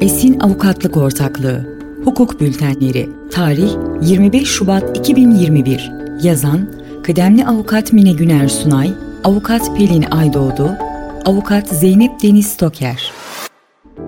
Esin Avukatlık Ortaklığı. Hukuk Bültenleri. Tarih 25 Şubat 2021 Yazan Kıdemli Avukat Mine Güner Sunay Avukat Pelin Aydoğdu Avukat Zeynep Deniz Toker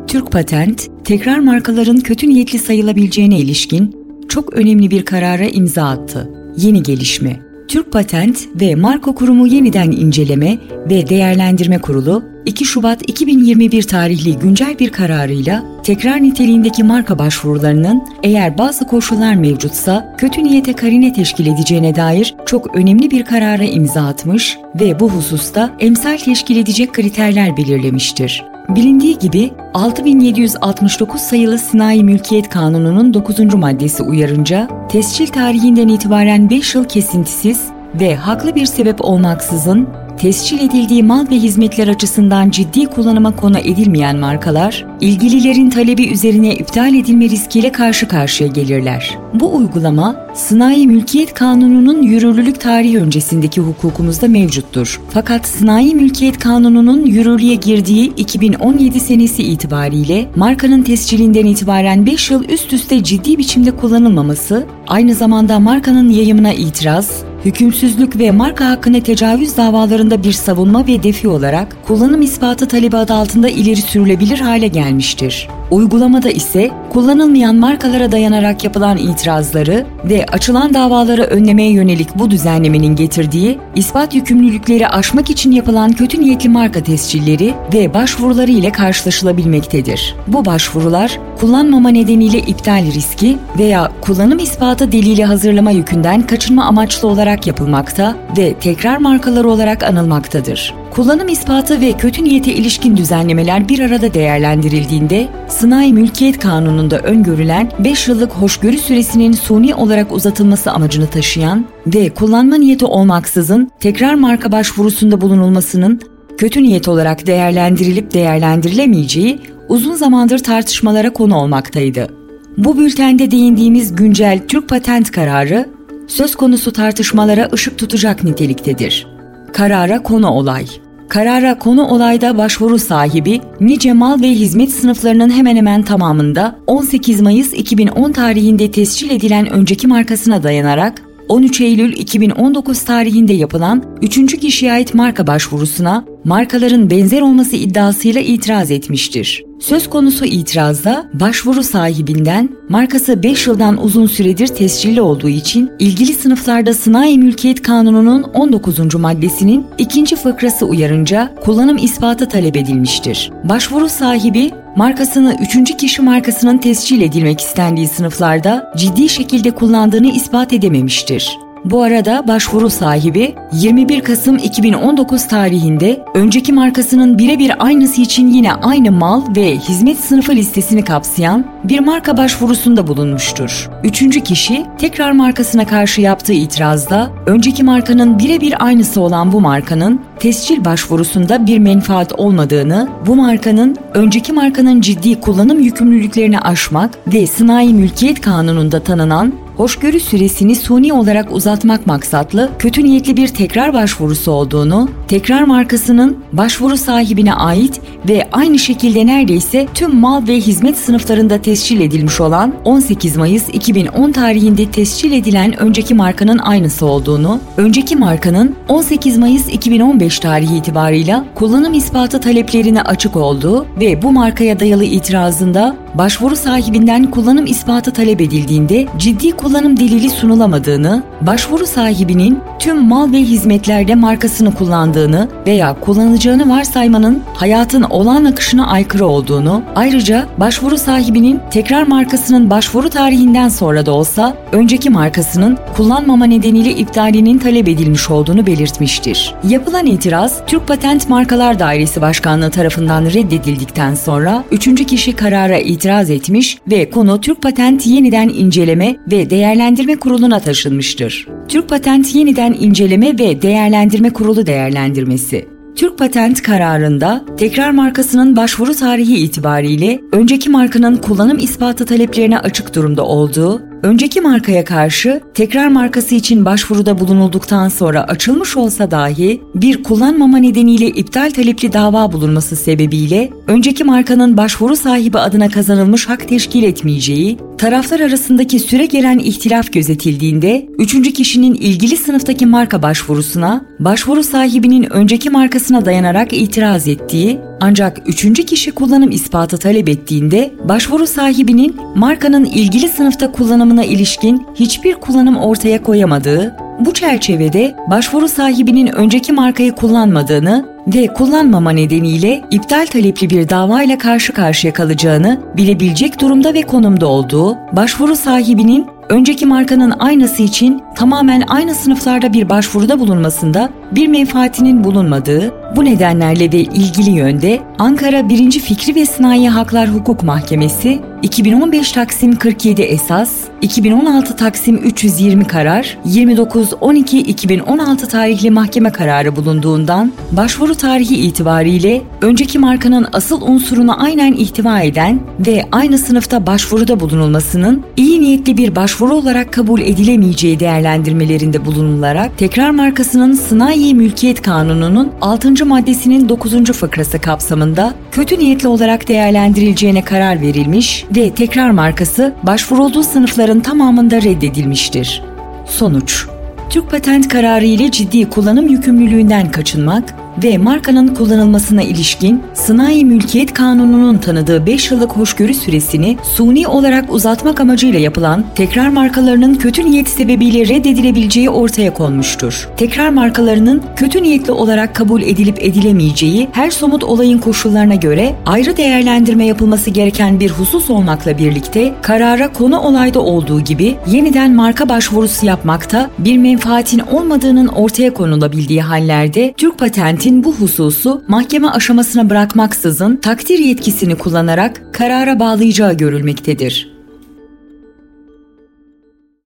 Türk Patent, tekrar markaların kötü niyetli sayılabileceğine ilişkin çok önemli bir karara imza attı. Yeni gelişme. Türk Patent ve Marka Kurumu Yeniden İnceleme ve Değerlendirme Kurulu 2 Şubat 2021 tarihli güncel bir kararıyla tekrar niteliğindeki marka başvurularının eğer bazı koşullar mevcutsa kötü niyete karine teşkil edeceğine dair çok önemli bir karara imza atmış ve bu hususta emsal teşkil edecek kriterler belirlemiştir. Bilindiği gibi 6769 sayılı Sinayi Mülkiyet Kanunu'nun 9. maddesi uyarınca tescil tarihinden itibaren 5 yıl kesintisiz ve haklı bir sebep olmaksızın tescil edildiği mal ve hizmetler açısından ciddi kullanıma konu edilmeyen markalar, ilgililerin talebi üzerine iptal edilme riskiyle karşı karşıya gelirler. Bu uygulama, Sanayi Mülkiyet Kanunu'nun yürürlülük tarihi öncesindeki hukukumuzda mevcuttur. Fakat Sanayi Mülkiyet Kanunu'nun yürürlüğe girdiği 2017 senesi itibariyle markanın tescilinden itibaren 5 yıl üst üste ciddi biçimde kullanılmaması, aynı zamanda markanın yayımına itiraz, hükümsüzlük ve marka hakkına tecavüz davalarında bir savunma ve defi olarak kullanım ispatı talebi adı altında ileri sürülebilir hale gelmiştir. Uygulamada ise kullanılmayan markalara dayanarak yapılan itirazları ve açılan davaları önlemeye yönelik bu düzenlemenin getirdiği ispat yükümlülükleri aşmak için yapılan kötü niyetli marka tescilleri ve başvuruları ile karşılaşılabilmektedir. Bu başvurular kullanmama nedeniyle iptal riski veya kullanım ispatı delili hazırlama yükünden kaçınma amaçlı olarak yapılmakta ve tekrar markaları olarak anılmaktadır. Kullanım ispatı ve kötü niyete ilişkin düzenlemeler bir arada değerlendirildiğinde, Sınai Mülkiyet Kanunu'nda öngörülen 5 yıllık hoşgörü süresinin suni olarak uzatılması amacını taşıyan ve kullanma niyeti olmaksızın tekrar marka başvurusunda bulunulmasının kötü niyet olarak değerlendirilip değerlendirilemeyeceği uzun zamandır tartışmalara konu olmaktaydı. Bu bültende değindiğimiz güncel Türk patent kararı söz konusu tartışmalara ışık tutacak niteliktedir. Karara konu olay. Karara konu olayda başvuru sahibi nice mal ve hizmet sınıflarının hemen hemen tamamında 18 Mayıs 2010 tarihinde tescil edilen önceki markasına dayanarak 13 Eylül 2019 tarihinde yapılan 3. kişiye ait marka başvurusuna markaların benzer olması iddiasıyla itiraz etmiştir. Söz konusu itirazda başvuru sahibinden markası 5 yıldan uzun süredir tescilli olduğu için ilgili sınıflarda Sanayi Mülkiyet Kanunu'nun 19. maddesinin ikinci fıkrası uyarınca kullanım ispatı talep edilmiştir. Başvuru sahibi markasını üçüncü kişi markasının tescil edilmek istendiği sınıflarda ciddi şekilde kullandığını ispat edememiştir. Bu arada başvuru sahibi 21 Kasım 2019 tarihinde önceki markasının birebir aynısı için yine aynı mal ve hizmet sınıfı listesini kapsayan bir marka başvurusunda bulunmuştur. Üçüncü kişi tekrar markasına karşı yaptığı itirazda önceki markanın birebir aynısı olan bu markanın tescil başvurusunda bir menfaat olmadığını, bu markanın önceki markanın ciddi kullanım yükümlülüklerini aşmak ve sanayi mülkiyet kanununda tanınan hoşgörü süresini suni olarak uzatmak maksatlı kötü niyetli bir tekrar başvurusu olduğunu, tekrar markasının başvuru sahibine ait ve aynı şekilde neredeyse tüm mal ve hizmet sınıflarında tescil edilmiş olan 18 Mayıs 2010 tarihinde tescil edilen önceki markanın aynısı olduğunu, önceki markanın 18 Mayıs 2015 tarihi itibarıyla kullanım ispatı taleplerine açık olduğu ve bu markaya dayalı itirazında başvuru sahibinden kullanım ispatı talep edildiğinde ciddi kullanım delili sunulamadığını, başvuru sahibinin tüm mal ve hizmetlerde markasını kullandığını veya kullanacağını varsaymanın hayatın olağan akışına aykırı olduğunu, ayrıca başvuru sahibinin tekrar markasının başvuru tarihinden sonra da olsa önceki markasının kullanmama nedeniyle iptalinin talep edilmiş olduğunu belirtmiştir. Yapılan itiraz Türk Patent Markalar Dairesi Başkanlığı tarafından reddedildikten sonra üçüncü kişi karara itiraz etmiş ve konu Türk Patent Yeniden İnceleme ve Değerlendirme Kurulu'na taşınmıştır. Türk Patent Yeniden İnceleme ve Değerlendirme Kurulu değerlendirmesi Türk Patent kararında tekrar markasının başvuru tarihi itibariyle önceki markanın kullanım ispatı taleplerine açık durumda olduğu önceki markaya karşı tekrar markası için başvuruda bulunulduktan sonra açılmış olsa dahi bir kullanmama nedeniyle iptal talepli dava bulunması sebebiyle önceki markanın başvuru sahibi adına kazanılmış hak teşkil etmeyeceği, taraflar arasındaki süre gelen ihtilaf gözetildiğinde üçüncü kişinin ilgili sınıftaki marka başvurusuna başvuru sahibinin önceki markasına dayanarak itiraz ettiği ancak üçüncü kişi kullanım ispatı talep ettiğinde başvuru sahibinin markanın ilgili sınıfta kullanımına ilişkin hiçbir kullanım ortaya koyamadığı, bu çerçevede başvuru sahibinin önceki markayı kullanmadığını ve kullanmama nedeniyle iptal talepli bir davayla karşı karşıya kalacağını bilebilecek durumda ve konumda olduğu, başvuru sahibinin önceki markanın aynası için tamamen aynı sınıflarda bir başvuruda bulunmasında bir menfaatinin bulunmadığı, bu nedenlerle ve ilgili yönde Ankara 1. Fikri ve Sınai Haklar Hukuk Mahkemesi 2015 Taksim 47 esas, 2016 Taksim 320 karar, 29-12-2016 tarihli mahkeme kararı bulunduğundan başvuru tarihi itibariyle önceki markanın asıl unsurunu aynen ihtiva eden ve aynı sınıfta başvuruda bulunulmasının iyi niyetli bir başvuru olarak kabul edilemeyeceği değerlendirmelerinde bulunularak tekrar markasının Sınai Mülkiyet Kanunu'nun 6. maddesinin 9. fıkrası kapsamında kötü niyetli olarak değerlendirileceğine karar verilmiş ve tekrar markası başvurulduğu sınıfların tamamında reddedilmiştir. Sonuç Türk patent kararı ile ciddi kullanım yükümlülüğünden kaçınmak ve markanın kullanılmasına ilişkin Sınai Mülkiyet Kanunu'nun tanıdığı 5 yıllık hoşgörü süresini suni olarak uzatmak amacıyla yapılan tekrar markalarının kötü niyet sebebiyle reddedilebileceği ortaya konmuştur. Tekrar markalarının kötü niyetli olarak kabul edilip edilemeyeceği her somut olayın koşullarına göre ayrı değerlendirme yapılması gereken bir husus olmakla birlikte karara konu olayda olduğu gibi yeniden marka başvurusu yapmakta bir menfaatin olmadığının ortaya konulabildiği hallerde Türk patenti Hükümetin bu hususu mahkeme aşamasına bırakmaksızın takdir yetkisini kullanarak karara bağlayacağı görülmektedir.